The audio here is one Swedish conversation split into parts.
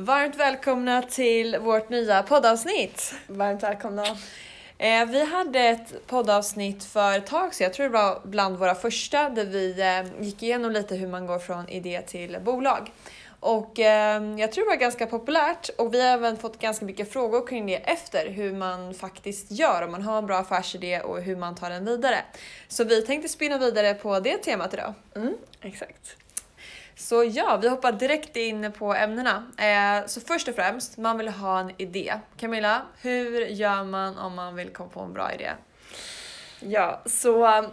Varmt välkomna till vårt nya poddavsnitt. Varmt välkomna. Eh, vi hade ett poddavsnitt för ett tag sedan, jag tror det var bland våra första, där vi eh, gick igenom lite hur man går från idé till bolag. Och eh, jag tror det var ganska populärt och vi har även fått ganska mycket frågor kring det efter hur man faktiskt gör om man har en bra affärsidé och hur man tar den vidare. Så vi tänkte spinna vidare på det temat idag. Mm, exakt. Så ja, vi hoppar direkt in på ämnena. Eh, så först och främst, man vill ha en idé. Camilla, hur gör man om man vill komma på en bra idé? Ja, så um,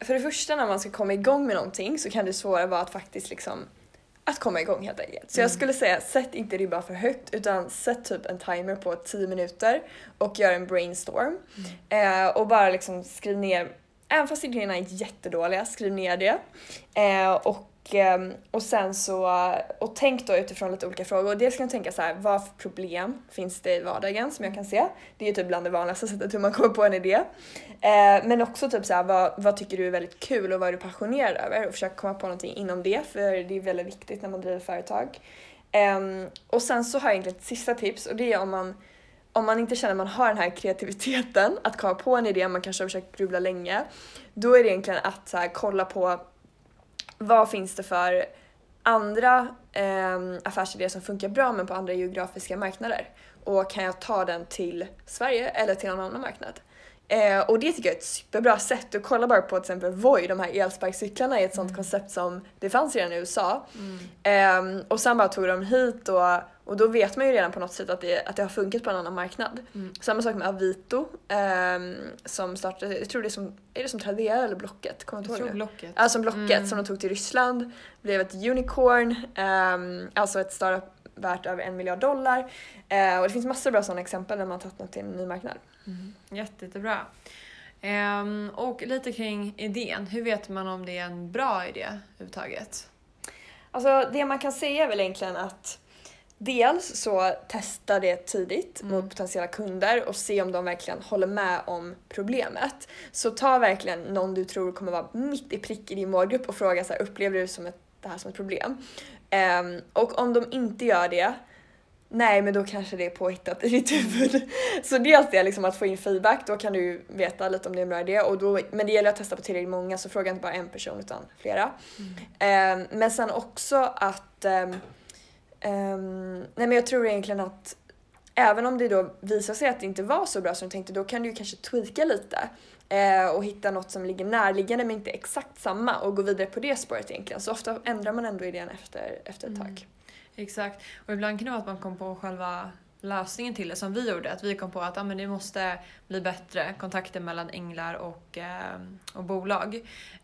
för det första när man ska komma igång med någonting så kan det svåra vara att faktiskt liksom att komma igång helt enkelt. Så jag skulle säga sätt inte ribban för högt utan sätt typ en timer på 10 minuter och gör en brainstorm. Eh, och bara liksom skriv ner, även fast idéerna är jättedåliga, skriv ner det. Eh, och Ehm, och sen så, och tänk då utifrån lite olika frågor. Dels kan du tänka så här, vad för problem finns det i vardagen som jag kan se? Det är ju typ bland det vanligaste sättet hur man kommer på en idé. Eh, men också typ så här, vad, vad tycker du är väldigt kul och vad är du passionerad över? Och försök komma på någonting inom det, för det är väldigt viktigt när man driver företag. Ehm, och sen så har jag egentligen ett sista tips och det är om man om man inte känner att man har den här kreativiteten att komma på en idé, man kanske har försökt grubbla länge, då är det egentligen att så här, kolla på vad finns det för andra eh, affärsidéer som funkar bra men på andra geografiska marknader? Och kan jag ta den till Sverige eller till någon annan marknad? Eh, och det tycker jag är ett superbra sätt. Du kollar bara på till exempel Voi, de här elsparkcyklarna är ett sånt koncept som det fanns redan i USA. Eh, och sen bara tog de hit och, och då vet man ju redan på något sätt att det, att det har funkat på en annan marknad. Samma sak med Avito eh, som startade, jag tror det är som, är det som Tradera eller Blocket? Kommer Jag ihåg tror det? Blocket. Ja, som Blocket som de tog till Ryssland, blev ett unicorn, ehm, alltså ett startup värt över en miljard dollar. Eh, och det finns massor av bra sådana exempel när man tagit något till en ny marknad. Jätte, jättebra. Ehm, och lite kring idén. Hur vet man om det är en bra idé överhuvudtaget? Alltså det man kan säga är väl egentligen att dels så testa det tidigt mot potentiella kunder och se om de verkligen håller med om problemet. Så ta verkligen någon du tror kommer vara mitt i prick i din målgrupp och fråga så här, upplever du som ett, det här som ett problem? Ehm, och om de inte gör det, nej men då kanske det är påhittat i ditt huvud. Så dels det liksom att få in feedback, då kan du veta lite om det är en bra idé. Och då, men det gäller att testa på tillräckligt många så fråga inte bara en person utan flera. Ehm, men sen också att ehm, ehm, nej men jag tror egentligen att även om det då visar sig att det inte var så bra som du tänkte, då kan du ju kanske tweaka lite eh, och hitta något som ligger närliggande men inte exakt samma och gå vidare på det spåret egentligen. Så ofta ändrar man ändå idén efter, efter ett tag. Exakt. Och ibland kan det vara att man kom på själva lösningen till det som vi gjorde. Att vi kom på att ah, men det måste bli bättre kontakter mellan änglar och, eh, och bolag.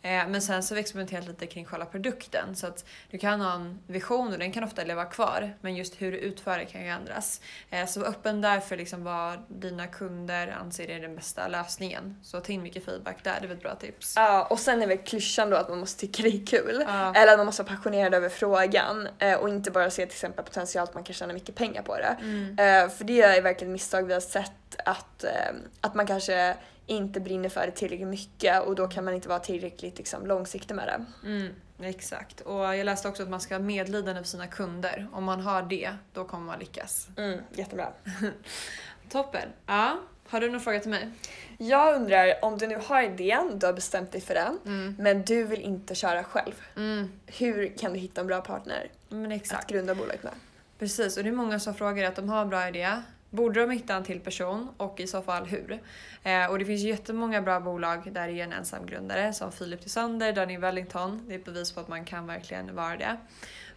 Eh, men sen så har vi experimenterat lite kring själva produkten. Så att du kan ha en vision och den kan ofta leva kvar. Men just hur du utför det kan ju ändras. Eh, så var öppen där för liksom vad dina kunder anser är den bästa lösningen. Så ta in mycket feedback där, det är ett bra tips. Ja, och sen är väl klyschan då att man måste tycka det är kul. Ja. Eller att man måste vara passionerad över frågan eh, och inte bara se till exempel potential att man kan tjäna mycket pengar på det. Eh, för det är verkligen ett misstag vi har sett att, eh, att man kanske inte brinner för det tillräckligt mycket och då kan man inte vara tillräckligt liksom, långsiktig med det. Mm, exakt. Och jag läste också att man ska ha medlidande för sina kunder. Om man har det, då kommer man lyckas. Mm, jättebra. Toppen. Ja. Har du någon fråga till mig? Jag undrar om du nu har idén, du har bestämt dig för den, men du vill inte köra själv. Mm, Hur kan du hitta en bra partner men att exakt. grunda bolaget med? Precis, och det är många som frågar att de har en bra idé. Borde de hitta en till person och i så fall hur? Eh, och det finns jättemånga bra bolag där det är en ensam grundare som Philip Tysander, Danny Wellington. Det är ett bevis på att man kan verkligen vara det.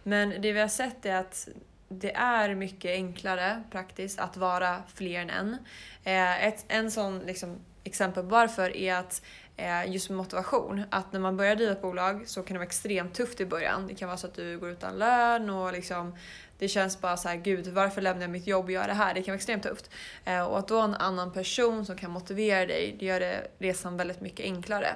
Men det vi har sett är att det är mycket enklare praktiskt att vara fler än en. Eh, ett, en sån liksom, exempel varför är att eh, just med motivation, att när man börjar driva ett bolag så kan det vara extremt tufft i början. Det kan vara så att du går utan lön och liksom det känns bara så här, gud varför lämnar jag mitt jobb och gör det här? Det kan vara extremt tufft. Eh, och att då ha en annan person som kan motivera dig, det gör det resan väldigt mycket enklare.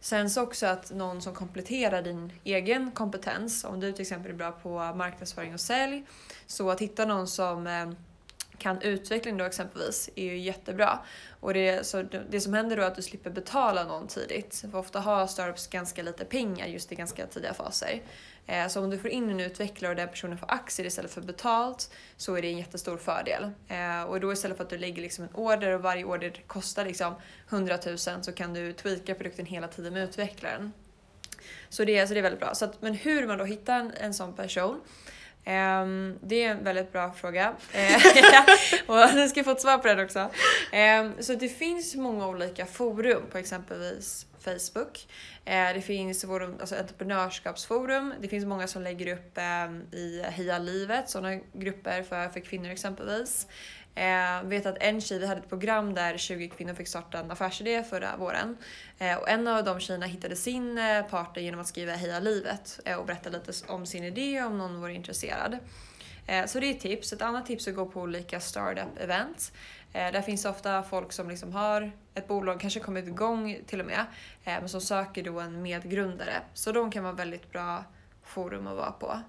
Sen så också att någon som kompletterar din egen kompetens, om du till exempel är bra på marknadsföring och sälj, så att hitta någon som eh, kan utveckling då exempelvis är ju jättebra. Och det, så det som händer då är att du slipper betala någon tidigt. För ofta har startups ganska lite pengar just i ganska tidiga faser. Eh, så om du får in en utvecklare och den personen får aktier istället för betalt så är det en jättestor fördel. Eh, och då istället för att du lägger liksom en order och varje order kostar liksom 100 000 så kan du tweaka produkten hela tiden med utvecklaren. Så det, så det är väldigt bra. Så att, men hur man då hittar en, en sån person Um, det är en väldigt bra fråga. Eh, och ni ska få ett svar på den också. Um, så det finns många olika forum på exempelvis Facebook. Uh, det finns forum, alltså entreprenörskapsforum. Det finns många som lägger upp um, i Heja Livet, sådana grupper för, för kvinnor exempelvis. Eh, vet att en tjej, vi hade ett program där 20 kvinnor fick starta en affärsidé förra våren. Eh, och en av de tjejerna hittade sin eh, partner genom att skriva Heja livet eh, och berätta lite om sin idé om någon var intresserad. Eh, så det är ett tips. Ett annat tips är att gå på olika startup-event. Eh, där finns ofta folk som liksom har ett bolag, kanske kommit igång till och med, eh, men som söker då en medgrundare. Så de kan vara väldigt bra forum att vara på.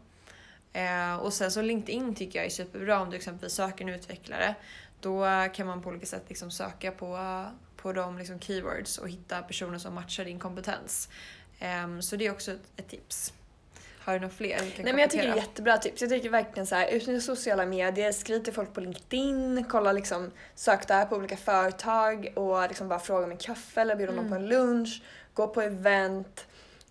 Eh, och sen så LinkedIn tycker jag är superbra om du exempelvis söker en utvecklare. Då kan man på olika sätt liksom söka på, på de liksom keywords och hitta personer som matchar din kompetens. Eh, så det är också ett, ett tips. Har du några fler? Nej men jag tycker det är jättebra tips. Jag tycker verkligen så här, utnyttja sociala medier, skriv till folk på LinkedIn, kolla liksom, sök där på olika företag och liksom bara fråga om en kaffe eller bjuda mm. någon på en lunch, gå på event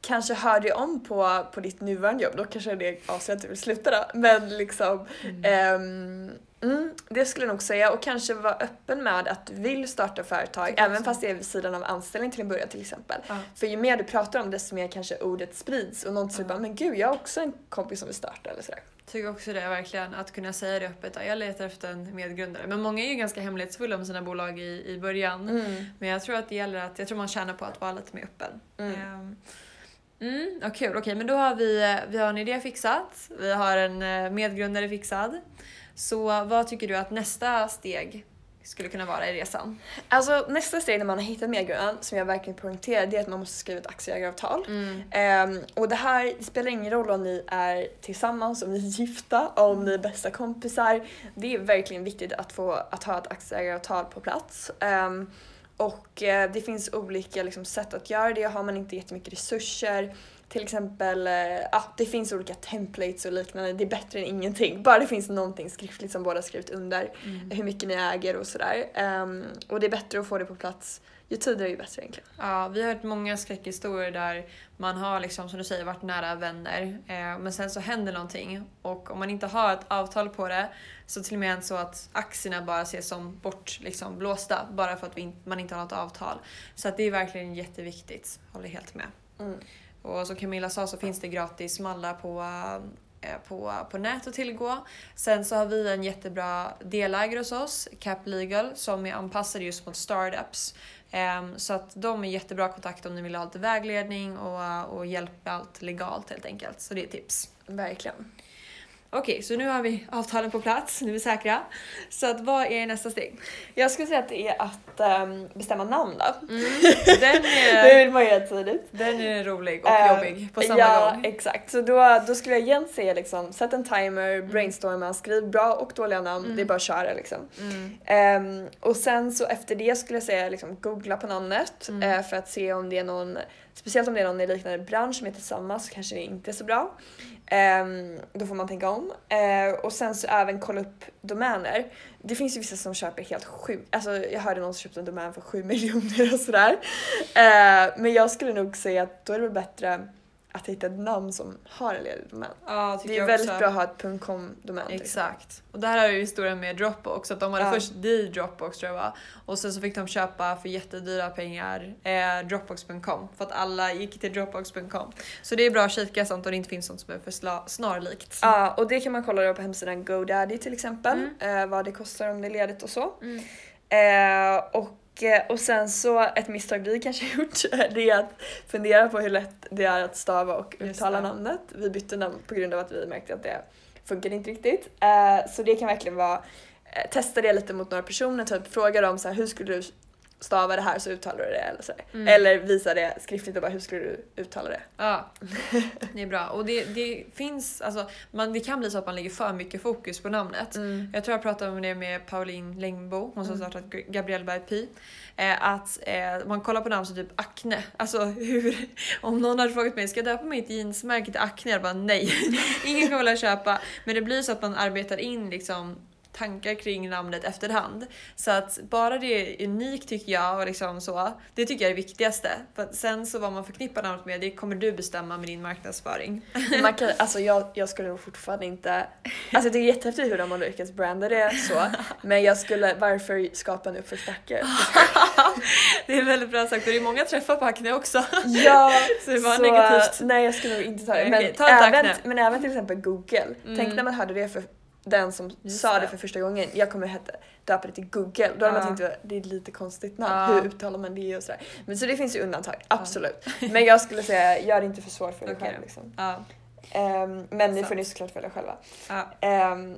kanske hör dig om på, på ditt nuvarande jobb, då kanske det avser att du vill sluta då. Men liksom, mm. Um, mm, det skulle jag nog säga och kanske vara öppen med att du vill starta företag även fast det är vid sidan av anställning till en början till exempel. För ju mer du pratar om det desto mer kanske ordet sprids och någon säger bara men gud jag har också en kompis som vill starta eller sådär. Tycker också det verkligen, att kunna säga det öppet. Jag letar efter en medgrundare. Men många är ju ganska hemlighetsfulla med sina bolag i, i början. Mm. Men jag tror att det gäller att, jag tror man tjänar på att vara lite mer öppen. Um, Mm, ja, kul, okej okay, men då har vi, vi har en idé fixat, vi har en eh, medgrundare fixad. Så vad tycker du att nästa steg skulle kunna vara i resan? Alltså nästa steg när man har hittat medgrundaren, som jag verkligen poängterar, det är att man måste skriva ett aktieägaravtal. Mm. Um, och det här det spelar ingen roll om ni är tillsammans, om ni är gifta, om ni är bästa kompisar. Det är verkligen viktigt att få att ha ett aktieägaravtal på plats. Um, och eh, det finns olika liksom, sätt att göra det. Har man inte jättemycket resurser, till exempel, eh, det finns olika templates och liknande. Det är bättre än ingenting. Bara det finns någonting skriftligt som båda skrivit under. Mm. Hur mycket ni äger och sådär. Um, och det är bättre att få det på plats ju tidigare ju bättre egentligen. Ja, vi har hört många skräckhistorier där man har liksom som du säger varit nära vänner eh, men sen så händer någonting och om man inte har ett avtal på det så till och med så att aktierna bara ses som bort liksom, blåsta bara för att vi, man inte har något avtal. Så att det är verkligen jätteviktigt, håller helt med. Mm. Och som Camilla sa så finns det gratis mallar på Eh, på, på nät att tillgå. Sen så har vi en jättebra delägare hos oss, Cap Legal, som är anpassade just mot startups. Ehm, så att de är jättebra kontakt om ni vill ha lite vägledning och, och hjälp med allt legalt helt enkelt. Så det är tips. Verkligen. Okej, okay, så nu har vi avtalen på plats, nu är vi säkra. Så att, vad är nästa steg? Jag skulle säga att det är att um, bestämma namn då. Mm. Den är, det vill man göra tidigt. Den är rolig och uh, jobbig på samma ja, gång. Ja, exakt. Så då, då skulle jag igen säga liksom, sätt en timer, mm. brainstorma, skriv bra och dåliga namn, mm. det är bara att köra liksom. Mm. Um, och sen så efter det skulle jag säga liksom, googla på namnet uh, för att se om det är någon Speciellt om det är någon i liknande bransch som heter samma så kanske det inte är så bra. Um, då får man tänka om. Uh, och sen så även kolla upp domäner. Det finns ju vissa som köper helt sjukt, alltså jag hörde någon som köpte en domän för 7 miljoner och sådär. Uh, men jag skulle nog säga att då är det väl bättre att hitta ett namn som har en ledig domän. Ja, det är väldigt också. bra att ha ett .com-domän. Exakt. Och det här är ju historien med Dropbox, att de hade ja. först The Dropbox tror jag var, och sen så fick de köpa för jättedyra pengar eh, Dropbox.com för att alla gick till Dropbox.com. Så det är bra att kika sånt och det inte finns sånt som är för snarlikt. Ja, och det kan man kolla på hemsidan GoDaddy till exempel, mm. eh, vad det kostar om det är ledigt och så. Mm. Eh, och och sen så ett misstag vi kanske gjort det är att fundera på hur lätt det är att stava och uttala namnet. Vi bytte namn på grund av att vi märkte att det funkade inte riktigt. Eh, så det kan verkligen vara, eh, testa det lite mot några personer, typ fråga dem så här, hur skulle du stava det här så uttalar du det. Eller, så. Mm. eller visa det skriftligt och bara hur skulle du uttala det? Ja, det är bra. Och det, det finns, alltså, man, det kan bli så att man lägger för mycket fokus på namnet. Jag tror jag pratade om det med Pauline Längbo, hon som Mm. startat Gabrielle by Pi. Eh, att eh, man kollar på namn som typ Acne. Alltså hur, om någon hade frågat mig, ska jag döpa mitt jeansmärke till Acne? Jag bara nej, ingen kommer vilja köpa. Men det blir så att man arbetar in liksom tankar kring namnet efterhand. Så att bara det är unikt tycker jag och liksom så, det tycker jag är det viktigaste. För sen så vad man förknippar namnet med, det kommer du bestämma med din marknadsföring. Man kan, alltså jag, jag skulle nog fortfarande inte... Alltså det är jättehäftigt hur de har lyckats branda det så. Men jag skulle, varför skapa en uppförsbacke? Det är väldigt bra sagt och det är många träffar på Acne också. Ja, Så det var negativt. Nej jag skulle nog inte ta det. Men, okej, ta även, men även till exempel Google. Mm. Tänk när man hörde det för den som Just sa det. det. för första gången. Jag kommer heta, döpa det till Google. Då hade Ja. man tänkt att det är ett lite konstigt namn. Ja. Hur uttalar man det och sådär. Men så det finns ju undantag, absolut. Men jag skulle säga, gör det inte för svårt för dig Okej själv. Liksom. Ja, Ehm, men ni får ni såklart välja själva. ja. Ehm,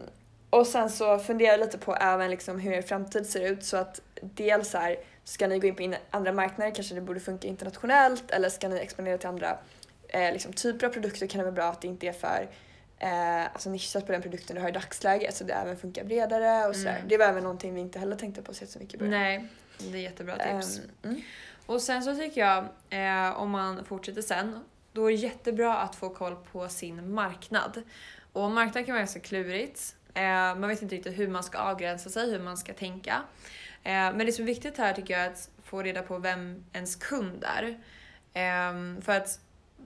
och sen så funderar jag lite på även liksom hur er framtid ser ut så att dels här, ska ni gå in på in- andra marknader, kanske det borde funka internationellt eller ska ni expandera till andra eh, liksom, typer av produkter kan det vara bra att det inte är för eh, alltså nischat på den produkten du har i dagsläget så det även funkar bredare och sådär. Mm. Det var även någonting vi inte heller tänkte på så så mycket i början. Nej, det är jättebra tips. Ehm, mm. Och sen så tycker jag, eh, om man fortsätter sen, då är det jättebra att få koll på sin marknad. Och marknad kan vara ganska klurigt. Eh, man vet inte riktigt hur man ska avgränsa sig, hur man ska tänka. Eh, men det som är viktigt här tycker jag är att få reda på vem ens kund är. Eh, för att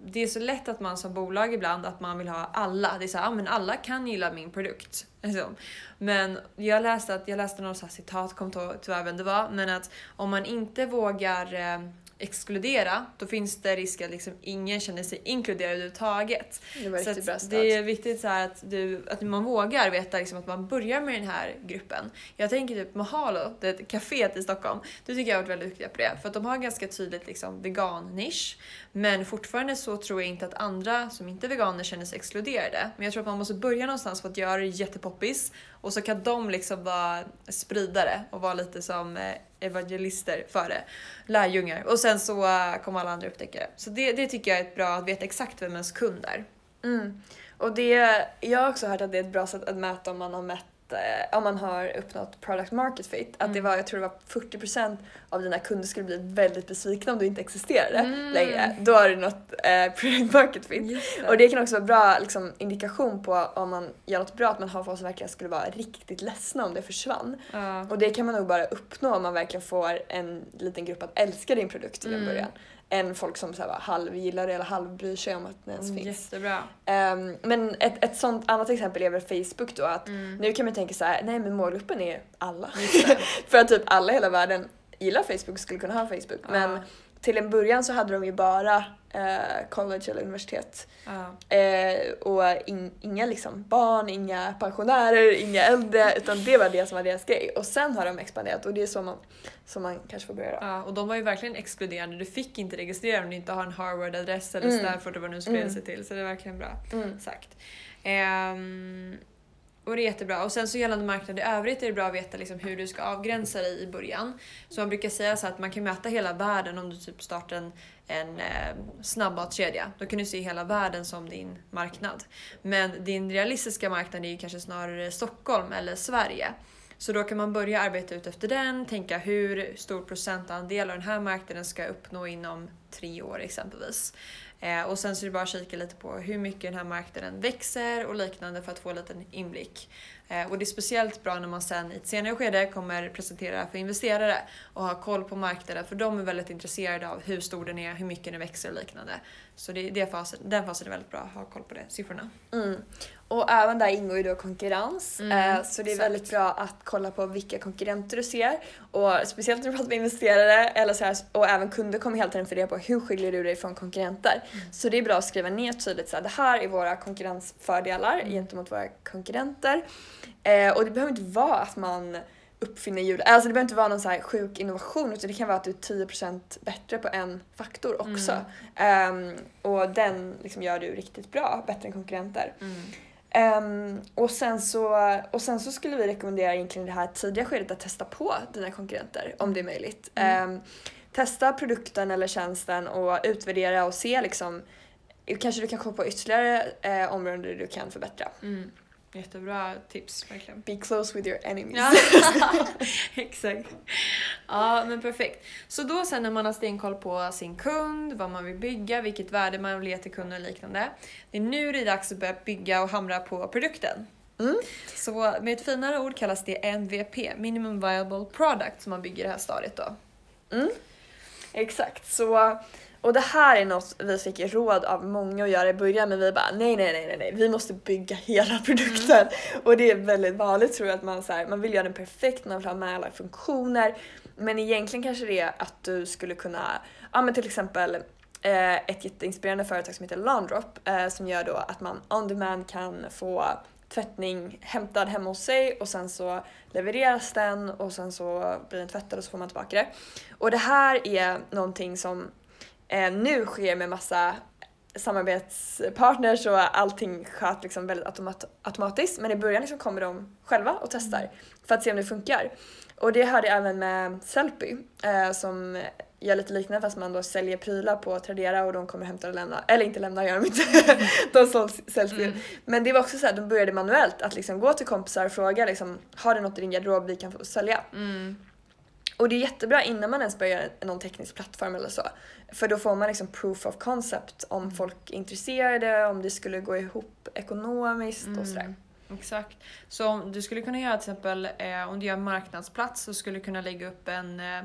det är så lätt att man som bolag ibland att man vill ha alla. Det är så här, ah, men alla kan gilla min produkt. Liksom. Men jag läste, att, jag läste något så här citat, kom inte ihåg tyvärr vem det var, men att om man inte vågar eh, exkludera, då finns det risk att liksom ingen känner sig inkluderad överhuvudtaget. Det Så stat. det är viktigt så att, du, att man vågar veta liksom att man börjar med den här gruppen. Jag tänker typ Mahalo, det kaféet i Stockholm. Du tycker jag har varit väldigt duktiga på det. För att de har ganska tydligt liksom vegan-nisch. Men fortfarande så tror jag inte att andra som inte är veganer känner sig exkluderade. Men jag tror att man måste börja någonstans för att göra det jättepoppis. Och så kan de liksom vara spridare och vara lite som eh, evangelister före. Lärjungar. Och sen så eh, kommer alla andra upptäcka det. Så det, det tycker jag är ett bra att veta exakt vem ens kund är. Mm. Och det, jag har också hört att det är ett bra sätt att mäta om man har mätt eh, om man har uppnått product market fit. Att det Mm. var, jag tror det var 40% av dina kunder skulle bli väldigt besvikna om du inte existerade Mm. längre. Då har du nått eh, product market fit. Och det kan också vara bra liksom, indikation på om man gör något bra, att man har folk som verkligen skulle vara riktigt ledsna om det försvann. Ja. Och det kan man nog bara uppnå om man verkligen får en liten grupp att älska din produkt till en Mm. början. Än folk som så här, halvgillar det eller halvbryr sig om att den ens Mm, finns. Jättebra. Ehm, men ett, ett sånt annat exempel är väl Facebook då att Mm. nu kan man tänka så här, nej men målgruppen är alla. Det. För att typ alla i hela världen gillar Facebook skulle kunna ha Facebook. Men Ja. till en början så hade de ju bara eh, college eller universitet. Ja. Eh, och in, inga liksom barn, inga pensionärer, inga äldre utan det var det som var deras grej. Och sen har de expanderat och det är så man, som man kanske får börja då. Ja, och de var ju verkligen exkluderande. Du fick inte registrera om du inte har en Harvard-adress eller Mm. Stanford eller vad det nu spred Mm. sig till. Så det är verkligen bra Mm. sagt. Ehm, och det är jättebra. Och sen så gällande marknad i övrigt är det bra att veta liksom hur du ska avgränsa dig i början. Så man brukar säga så att man kan mäta hela världen om du typ startar en, en eh, snabbmatskedja. Då kan du se hela världen som din marknad. Men din realistiska marknad är ju kanske snarare Stockholm eller Sverige. Så då kan man börja arbeta ut efter den, tänka hur stor procentandel av den här marknaden ska jag uppnå inom tre år exempelvis. Eh, och sen så är det bara att kika lite på hur mycket den här marknaden växer och liknande för att få en liten inblick. Eh, och det är speciellt bra när man sen i ett senare skede kommer presentera för investerare och ha koll på marknaden för de är väldigt intresserade av hur stor den är, hur mycket den växer och liknande. Så det, det fasen, den fasen är väldigt bra att ha koll på det, siffrorna. Mm. Och även där ingår ju då konkurrens. Mm, eh, så det är exakt. väldigt bra att kolla på vilka konkurrenter du ser. Och speciellt när du pratar med investerare eller så här, och även kunder kommer hela tiden fundera på hur skiljer du dig från konkurrenter. Mm. Så det är bra att skriva ner tydligt så här, det här är våra konkurrensfördelar Mm. gentemot våra konkurrenter. Eh, och det behöver inte vara att man uppfinner hjulet. Alltså det behöver inte vara någon så här sjuk innovation utan det kan vara att du är 10% bättre på en faktor också. Mm. Ehm, och den liksom gör du riktigt bra, bättre än konkurrenter. Mm. Ehm, och, sen så, och sen så skulle vi rekommendera egentligen det här tidiga skedet att testa på dina konkurrenter om det är möjligt. Ehm, testa produkten eller tjänsten och utvärdera och se liksom Kanske du kan komma på ytterligare eh, områden du kan förbättra. Mm. Jättebra tips, verkligen. Be close with your enemies. Ja, exakt. Ja, men perfekt. Så då sen när man har stenkoll på sin kund, vad man vill bygga, vilket värde man vill ge till kunden och liknande. Det är nu det är dags att börja bygga och hamra på produkten. Mm. Så med ett finare ord kallas det MVP, Minimum Viable Product, som man bygger det här stadiet då. Mm. Exakt, så och det här är något vi fick råd av många att göra i början men vi bara nej nej nej nej, nej. vi måste bygga hela produkten. Mm. Och det är väldigt vanligt tror jag att man, så här, man vill göra den perfekt, man vill ha med alla funktioner. Men egentligen kanske det är att du skulle kunna, ja men till exempel eh, ett jätteinspirerande företag som heter Laundrop eh, som gör då att man on demand kan få tvättning hämtad hemma hos sig och sen så levereras den och sen så blir den tvättad och så får man tillbaka det. Och det här är någonting som eh, nu sker med massa samarbetspartners och allting sköt liksom väldigt automat automatiskt men i början liksom kommer de själva och testar mm. för att se om det funkar. Och det hörde jag även med Sellpy eh, som gör lite liknande fast man då säljer prylar på Tradera och de kommer hämta och lämna, eller inte lämna gör de inte, de säljs mm. Men det var också så att de började manuellt att liksom gå till kompisar och fråga liksom, har du något i din garderob vi kan få sälja? Mm. Och det är jättebra innan man ens börjar någon teknisk plattform eller så. För då får man liksom proof of concept om mm. folk är intresserade, om det skulle gå ihop ekonomiskt mm. och sådär. Exakt. Så om du skulle kunna göra till exempel, eh, om du gör marknadsplats så skulle du kunna lägga upp en eh,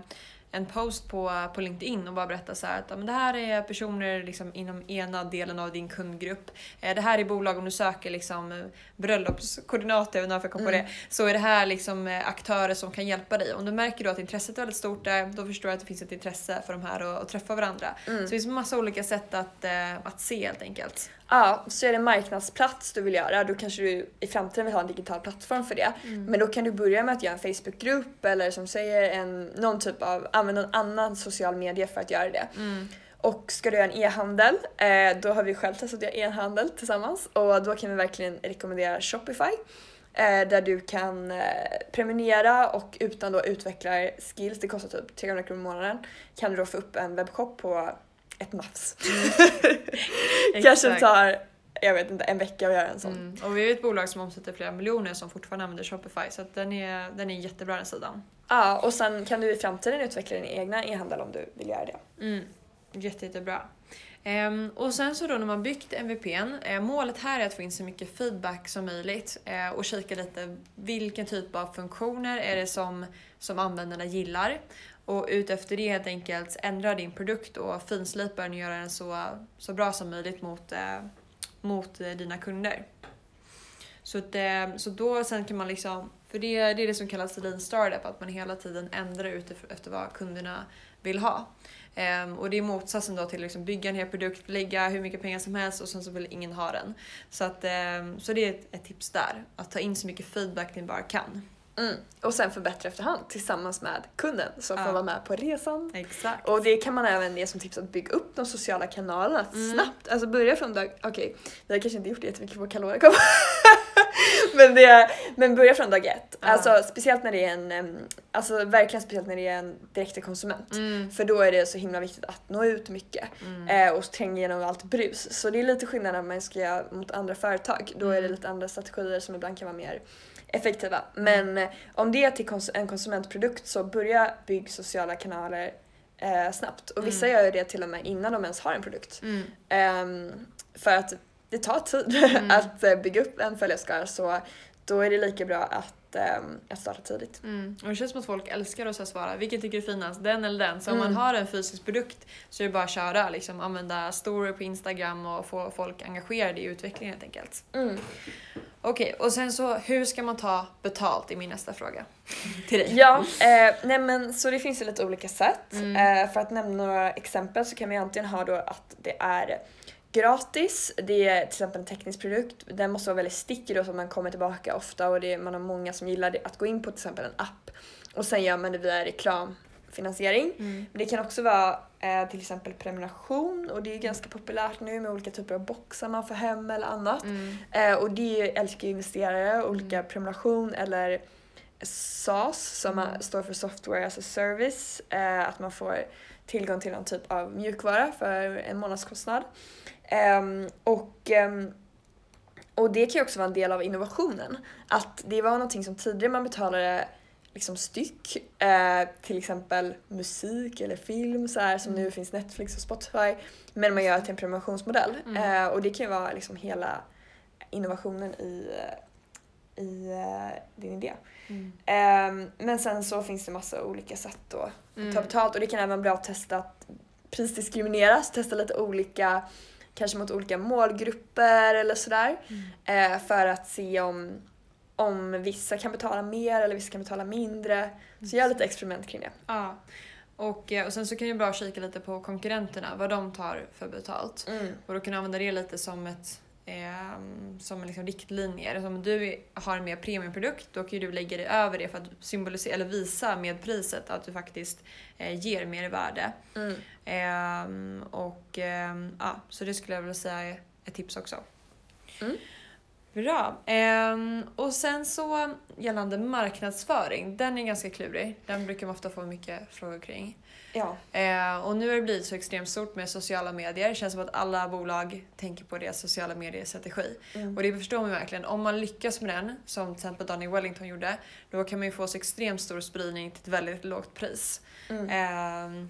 en post på, på LinkedIn och bara berätta så här att men det här är personer liksom inom ena delen av din kundgrupp. Eh, det här är bolag om du söker liksom bröllopskoordinator, jag vet på mm. det, så är det här liksom eh, aktörer som kan hjälpa dig. Om du märker då att intresset är väldigt stort där, då förstår du att det finns ett intresse för de här att, att träffa varandra. Mm. Så det finns massa olika sätt att, eh, att se helt enkelt. Ja, så är det marknadsplats du vill göra, då kanske du i framtiden vill ha en digital plattform för det. Mm. Men då kan du börja med att göra en Facebookgrupp eller som säger en, någon typ av, använda någon annan social media för att göra det. Mm. Och ska du göra en e-handel, eh, då har vi själv testat att göra e-handel tillsammans och då kan vi verkligen rekommendera Shopify. Eh, där du kan eh, prenumerera och utan då skills, det kostar typ 300 kronor i månaden, kan du då få upp en webbshop på ett nafs. Mm. Kanske tar jag vet inte, en vecka att göra en sån. Mm. Och vi är ett bolag som omsätter flera miljoner som fortfarande använder Shopify så den, är, den är jättebra den sidan. Ja, och sen kan du i framtiden utveckla din egna e-handel om du vill göra det. Mm. Jätte, jättebra. Um, och sen så då när man byggt MVPn, uh, eh, målet här är att få in så mycket feedback som möjligt uh, och kika lite vilken typ av funktioner är det som, som användarna gillar och utefter det helt enkelt ändra din produkt och finslipa den och göra den så, så bra som möjligt mot, uh, mot dina kunder. Så, att, så då sen kan man liksom, för det, det är det som kallas lean startup, att man hela tiden ändrar utifrån efter vad kunderna vill ha. Um, och det är motsatsen då till att liksom bygga en hel produkt, lägga hur mycket pengar som helst och sen så vill ingen ha den. Så, att, um, så det är ett, ett, tips där, att ta in så mycket feedback ni bara kan. Mm. Och sen förbättra efterhand tillsammans med kunden som ja. får vara med på resan. Exakt. Och det kan man även ge som tips att bygga upp de sociala kanalerna mm. snabbt. Alltså börja från dag, okej, okay, vi har kanske inte gjort det jättemycket på Kaloracom. men, det, men börja från dag ett. Ja. Alltså speciellt när det är en, alltså verkligen speciellt när det är en direkt konsument. Mm. För då är det så himla viktigt att nå ut mycket mm. eh, och tränga igenom allt brus. Så det är lite skillnad när man ska göra mot andra företag. Då är det mm. lite andra strategier som ibland kan vara mer effektiva. Men eh, om det är till kons en konsumentprodukt så börja bygga sociala kanaler eh, snabbt. Och vissa mm. gör det till och med innan de ens har en produkt. Mm. Um, för att det tar tid mm. att eh, bygga upp en följarskara så då är det lika bra att um, att starta tidigt. Mm. Och det känns som att folk älskar att svara, vilken tycker du är finast? Den eller den? Så om man mm. har en fysisk produkt så är det bara att köra, liksom, använda story på Instagram och få folk engagerade i utvecklingen helt enkelt. Mm. Okej, och sen så hur ska man ta betalt i min nästa fråga till dig? Ja, eh, nej men så det finns ju lite olika sätt. Mm. Eh, för att nämna några exempel så kan vi antingen ha då att det är gratis. Det är till exempel en teknisk produkt. Den måste vara väldigt stickig då så man kommer tillbaka ofta och det är, man har många som gillar det, att gå in på till exempel en app och sen gör man det via reklam finansiering. Mm. Men det kan också vara eh, till exempel prenumeration och det är ganska populärt nu med olika typer av boxar man får hem eller annat. Mm. Eh, och det älskar ju investerare, olika prenumeration eller SAS som Mm. står för Software as a Service. Eh, att man får tillgång till någon typ av mjukvara för en månadskostnad. Ehm, och, ehm, och det kan ju också vara en del av innovationen. Att det var någonting som tidigare man betalade liksom styck, eh, till exempel musik eller film så här, som Mm. nu finns Netflix och Spotify. Men man gör till en prenumerationsmodell. Mm. Eh, och det kan ju vara liksom hela innovationen i, eh, i eh, din idé. Mm. Ehm, men sen så finns det massa olika sätt då att ta Mm. betalt och det kan även vara bra att testa att prisdiskriminera, så testa lite olika, kanske mot olika målgrupper eller sådär. Mm. Eh, för att se om, om vissa kan betala mer eller vissa kan betala mindre. Så gör lite experiment kring det. Ja. Och, eh, och sen så kan det vara bra att kika lite på konkurrenterna, vad de tar för betalt. Och då kan du använda det lite som ett eh, som liksom riktlinjer. Om du har en mer premiumprodukt då kan du lägga det över det för att symbolisera eller visa med priset att du faktiskt eh, ger mer värde. Mm. Ehm, och ehm, ja, så det skulle jag vilja säga är ett tips också. Mm. Bra. Ehm, och sen så gällande marknadsföring, den är ganska klurig. Den brukar man ofta få mycket frågor kring. Ja. Eh, och nu har det blivit så extremt stort med sociala medier. Det känns som att alla bolag tänker på deras sociala medier-strategi. Mm. Och det förstår man verkligen. Om man lyckas med den, som till exempel Daniel Wellington gjorde, då kan man ju få så extremt stor spridning till ett väldigt lågt pris. Mm. Ehm,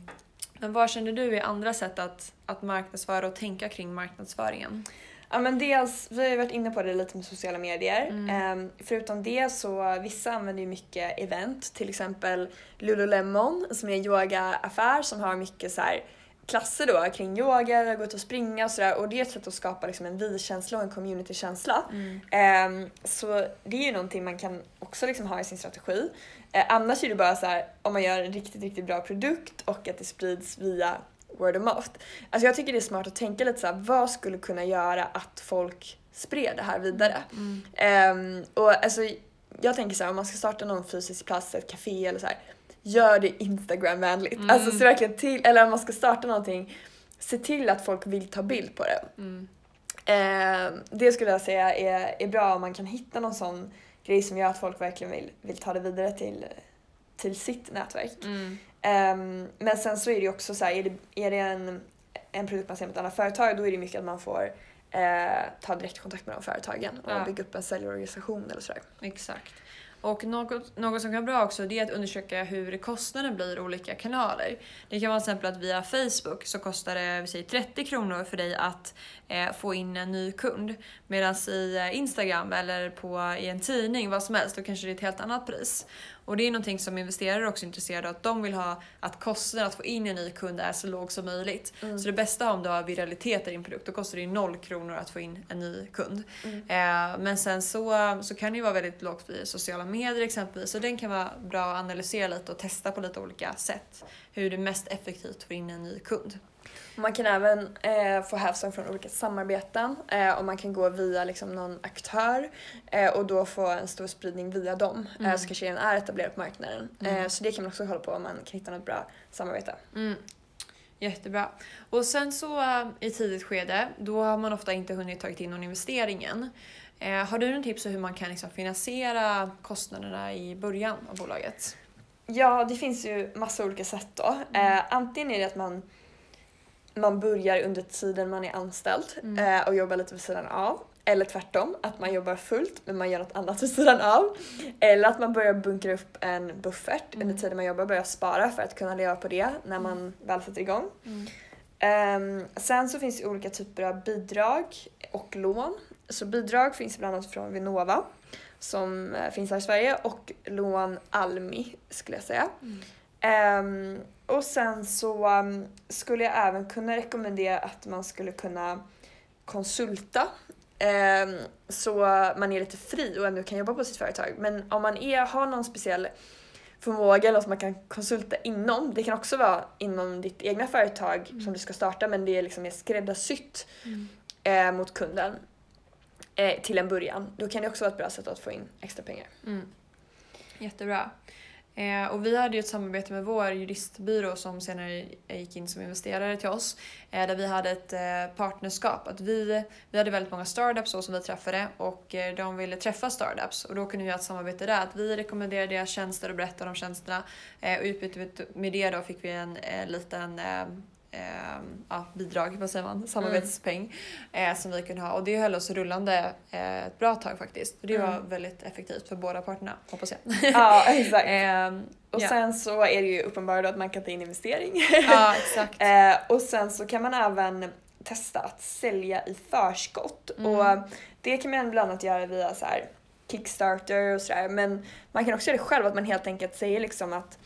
men vad känner du är andra sätt att, att marknadsföra och tänka kring marknadsföringen? Ja men dels, vi har ju varit inne på det lite med sociala medier. Mm. Ehm, förutom det så vissa använder ju mycket event, till exempel Lululemon som är en yogaaffär som har mycket så här klasser då kring yoga, gå ut och springa och sådär och det är ett sätt att skapa liksom en vi-känsla och en community-känsla. Ehm, så det är ju någonting man kan också liksom ha i sin strategi. Eh, annars är det bara så här om man gör en riktigt, riktigt bra produkt och att det sprids via word of mouth. Alltså jag tycker det är smart att tänka lite så här, vad skulle kunna göra att folk spred det här vidare? Mm. Ehm, och alltså, jag tänker så här, om man ska starta någon fysisk plats, ett café eller så här, gör det Instagram-vänligt. Mm. Alltså se verkligen till, eller om man ska starta någonting, se till att folk vill ta bild på det. Mm. Ehm, det skulle jag säga är, är bra om man kan hitta någon sån grej som gör att folk verkligen vill, vill ta det vidare till, till sitt nätverk. Mm. Ehm, men sen så är det också så här, är det, är det en, en produkt man ser med ett annat företag då är det mycket att man får eh, ta direktkontakt med de företagen och Ja. bygga upp en säljorganisation eller sådär. Exakt. Och något, något som kan vara bra också det är att undersöka hur kostnaden blir i olika kanaler. Det kan vara till exempel att via Facebook så kostar det vi säger, 30 kronor för dig att eh, få in en ny kund. Medan i eh, Instagram eller på, i en tidning, vad som helst, då kanske det är ett helt annat pris. Och det är någonting som investerare också är intresserade av, att de vill ha att kostnaden att få in en ny kund är så låg som möjligt. Mm. Så det bästa om du har viralitet i din produkt, då kostar det ju noll kronor att få in en ny kund. Mm. Eh, men sen så, så kan det ju vara väldigt lågt i sociala medier exempelvis. Så den kan vara bra att analysera lite och testa på lite olika sätt. Hur du mest effektivt får in en ny kund. Man kan även eh, få hävstång från olika samarbeten eh, och man kan gå via liksom, någon aktör eh, och då få en stor spridning via dem eh, Mm. som kanske redan är etablerad på marknaden. Mm. Eh, så det kan man också hålla på om man kan hitta något bra samarbete. Mm. Jättebra. Och sen så eh, i tidigt skede, då har man ofta inte hunnit tagit in någon investering än. Eh, har du någon tips på hur man kan liksom finansiera kostnaderna i början av bolaget? Ja, det finns ju massa olika sätt då. Eh, antingen är det att man, man börjar under tiden man är anställd Mm. eh, och jobbar lite vid sidan av. Eller tvärtom, att man jobbar fullt men man gör något annat vid sidan av. Eller att man börjar bunkra upp en buffert Mm. under tiden man jobbar, börjar spara för att kunna leva på det när man väl sätter igång. Mm. Ehm, sen så finns det olika typer av bidrag och lån. Så bidrag finns bland annat från Vinnova som eh, finns här i Sverige och lån Almi skulle jag säga. Mm. Ehm, och sen så um, skulle jag även kunna rekommendera att man skulle kunna konsulta ehm, så man är lite fri och ändå kan jobba på sitt företag. Men om man är, har någon speciell förmåga eller något som man kan konsulta inom, det kan också vara inom ditt egna företag Mm. som du ska starta men det är liksom mer skräddarsytt Mm. eh, mot kunden eh, till en början. Då kan det också vara ett bra sätt att få in extra pengar. Mm. Jättebra. Eh, och vi hade ju ett samarbete med vår juristbyrå som senare gick in som investerare till oss. Eh, där vi hade ett eh, partnerskap. Att vi, vi hade väldigt många startups som vi träffade och eh, de ville träffa startups. Och då kunde vi ha ett samarbete där. Att vi rekommenderade deras tjänster och berättade om tjänsterna. Eh, och i utbyte med det då fick vi en eh, liten eh, eh, ja, bidrag, vad säger man, samarbetspeng mm. eh, som vi kunde ha och det höll oss rullande eh, ett bra tag faktiskt. Och det mm. var väldigt effektivt för båda parterna hoppas jag. Ja exakt. Ehm, och ja. sen så är det ju uppenbart att man kan ta in investering. Ja exakt. Eh, och sen så kan man även testa att sälja i förskott mm. och det kan man bland annat göra via så här Kickstarter och sådär men man kan också göra det själv att man helt enkelt säger liksom att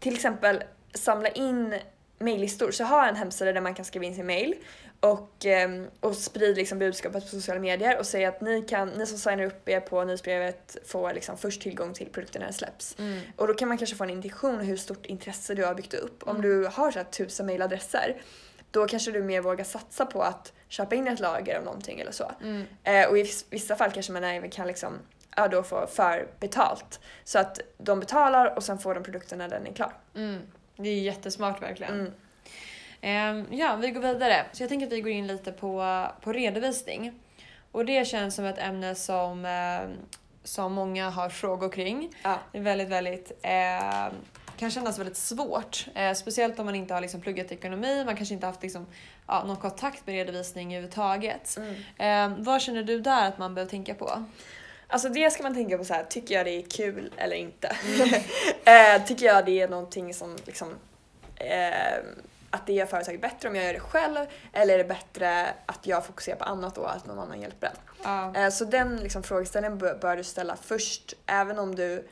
till exempel samla in mejllistor. Så ha en hemsida där man kan skriva in sin mail och, ehm, och sprid liksom budskapet på sociala medier och säg att ni, kan, ni som signar upp er på nyhetsbrevet får liksom först tillgång till produkten när den släpps. Mm. Och då kan man kanske få en indikation hur stort intresse du har byggt upp. Mm. Om du har så här tusen mailadresser då kanske du mer vågar satsa på att köpa in ett lager av någonting eller så. Mm. Eh, och i vissa fall kanske man även kan liksom, ja, då få för betalt. Så att de betalar och sen får de produkten när den är klar. Det är jättesmart verkligen. Mm. Um, ja, vi går vidare. Så jag tänker att vi går in lite på, på redovisning. Och det känns som ett ämne som, eh, som många har frågor kring. Ja. Det är väldigt, väldigt eh, kan kännas väldigt svårt. Eh, speciellt om man inte har liksom pluggat ekonomi, man kanske inte haft liksom, ja, någon kontakt med redovisning överhuvudtaget. Mm. Eh, vad känner du där att man behöver tänka på? Alltså det ska man tänka på så här, tycker jag det är kul eller inte? Mm. eh, tycker jag det är någonting som liksom, eh, att det gör företaget bättre om jag gör det själv eller är det bättre att jag fokuserar på annat och att någon annan hjälper en? Uh. Eh, så den liksom, frågeställningen bör, bör, du ställa först även om du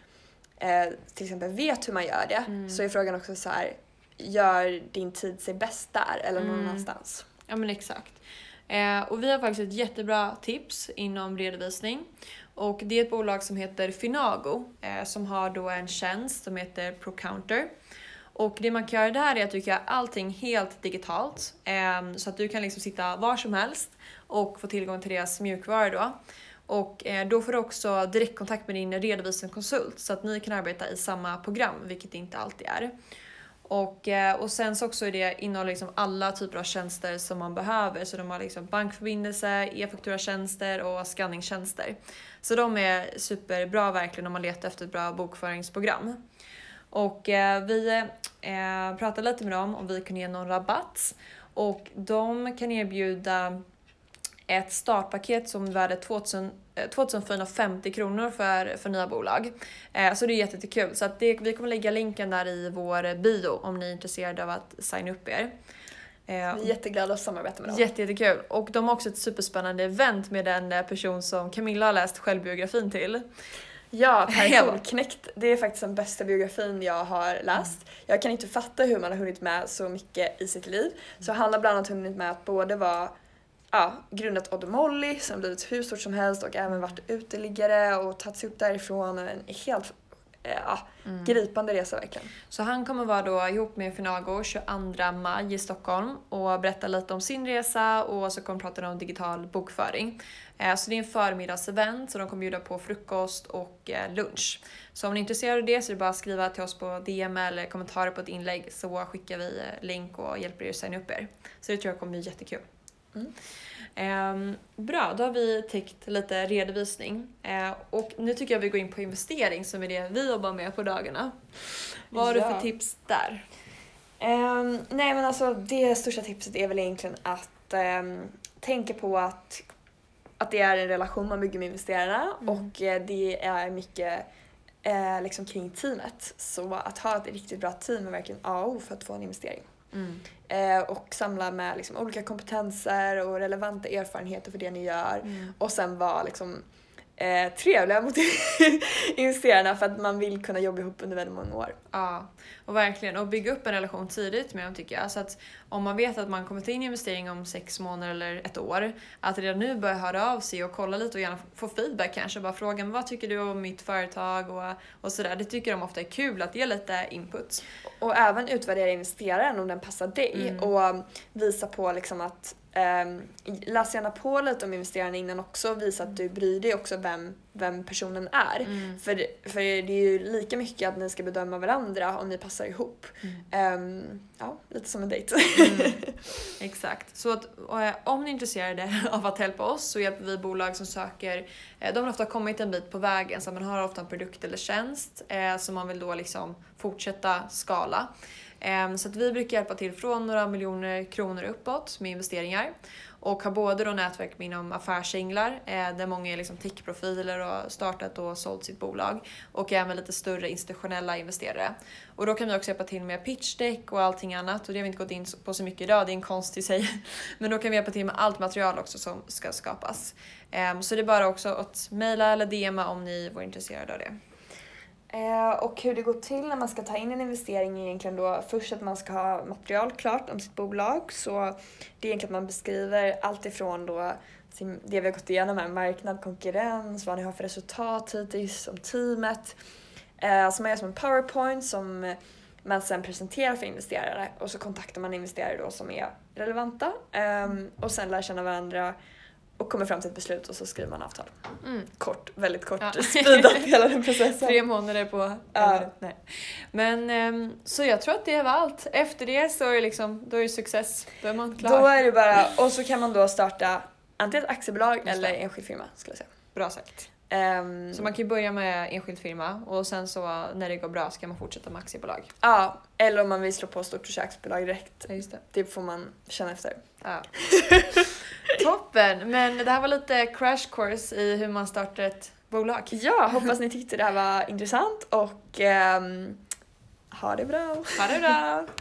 eh, till exempel vet hur man gör det mm. så är frågan också så här, gör din tid sig bäst där eller någon mm. annanstans? Ja men exakt. Eh, och vi har faktiskt ett jättebra tips inom redovisning. Och det är ett bolag som heter Finago eh, som har då en tjänst som heter ProCounter. Och det man kan göra där är att du kan göra allting helt digitalt. Eh, så att du kan liksom sitta var som helst och få tillgång till deras mjukvara då. Och eh, då får du också direktkontakt med din redovisningskonsult så att ni kan arbeta i samma program, vilket det inte alltid är. Och, eh, och sen så också det innehåller liksom alla typer av tjänster som man behöver. Så de har liksom bankförbindelse, e-fakturatjänster och scanningstjänster. Så de är superbra verkligen om man letar efter ett bra bokföringsprogram. Och eh, vi eh, pratade lite med dem om vi kunde ge någon rabatt. Och de kan erbjuda ett startpaket som är värde 2000, 2450 eh, kronor för, för nya bolag. Eh, så det är jättekul. Så det, vi kommer lägga länken där i vår bio om ni är intresserade av att signa upp er. Eh, vi är jätteglada att samarbeta med dem. Jätte, jättekul. Och de har också ett superspännande event med den eh, person som Camilla har läst självbiografin till. Ja, Per Holknekt. Det är faktiskt den bästa biografin jag har läst. Jag kan inte fatta hur man har hunnit med så mycket i sitt liv. Så han har bland annat hunnit med att både vara ja, grundat Odd Molly som blivit hur stort som helst och även varit uteliggare och tagit sig upp därifrån. En helt eh, ja, mm. gripande resa verkligen. Så han kommer vara då ihop med Finago 22 maj i Stockholm och berätta lite om sin resa och så kommer prata om digital bokföring. Eh, så det är en förmiddagsevent så de kommer bjuda på frukost och eh, lunch. Så om ni är intresserade av det så är det bara att skriva till oss på DM eller kommentarer på ett inlägg så skickar vi länk och hjälper er att signa upp er. Så det tror jag kommer bli jättekul. Mm. Eh, bra, då har vi täckt lite redovisning. Eh, och nu tycker jag vi går in på investering som är det vi jobbar med på dagarna. Vad har ja. du för tips där? Um, nej men alltså det största tipset är väl egentligen att um, tänka på att, att det är en relation man bygger med investerarna mm. och uh, det är mycket uh, liksom kring teamet. Så att ha ett riktigt bra team är verkligen A och O för att få en investering. Mm. Eh, och samla med liksom, olika kompetenser och relevanta erfarenheter för det ni gör. Mm. Och sen vara liksom, eh, trevliga mot investerarna för att man vill kunna jobba ihop under väldigt många år. Ja, och verkligen. Och bygga upp en relation tidigt med dem tycker jag. Så att om man vet att man kommer ta in investering om sex månader eller ett år, att redan nu börja höra av sig och kolla lite och gärna få feedback kanske. Bara fråga vad tycker du om mitt företag och, och sådär. Det tycker de ofta är kul att ge lite input. Och även utvärdera investeraren om den passar dig mm. och visa på liksom att Um, läs gärna på lite om investerarna innan också, visa att du bryr dig också vem vem personen är. Mm. För, för det är ju lika mycket att ni ska bedöma varandra om ni passar ihop. Mm. Ehm, ja, lite som en dejt. Mm. Exakt. Så att, eh, om ni är intresserade av att hjälpa oss så hjälper vi bolag som söker, eh, de har ofta kommit en bit på vägen så man har ofta en produkt eller tjänst eh, som man vill då liksom fortsätta skala. Eh, så att vi brukar hjälpa till från några miljoner kronor uppåt med investeringar och har både då nätverk inom affärsänglar eh, där många är liksom tech-profiler och har startat och sålt sitt bolag och även lite större institutionella investerare. Och då kan vi också hjälpa till med pitchdeck och allting annat och det har vi inte gått in på så mycket idag, det är en konst i sig. Men då kan vi hjälpa till med allt material också som ska skapas. Ehm, så det är bara också att mejla eller DMa om ni var intresserade av det. Eh, och hur det går till när man ska ta in en investering är egentligen då först att man ska ha material klart om sitt bolag. Så det är egentligen att man beskriver allt ifrån då det vi har gått igenom här, marknad, konkurrens, vad ni har för resultat hittills, om teamet. Eh, så man gör som en powerpoint som man sen presenterar för investerare och så kontaktar man investerare då som är relevanta ehm, och sen lär känna varandra och kommer fram till ett beslut och så skriver man avtal. Mm. Kort, väldigt kort, Ja. speedat hela den processen. Tre månader på... Ja. eller, nej. Men ehm, så jag tror att det var allt. Efter det så är det liksom, då är det success. Då är man klar. Då är det bara, och så kan man då starta antingen ett aktiebolag eller enskild firma skulle jag säga. Bra sagt. Ehm, Så man kan ju börja med enskild firma och sen så när det går bra så kan man fortsätta med aktiebolag. Ja, eller om man vill slå på stort försäkringsbolag direkt. Ja, just det. Det får man känna efter. Ja. Toppen! Men det här var lite crash course i hur man startar ett bolag. Ja, hoppas ni tyckte det här var intressant och ehm, ha det bra! Ha det bra!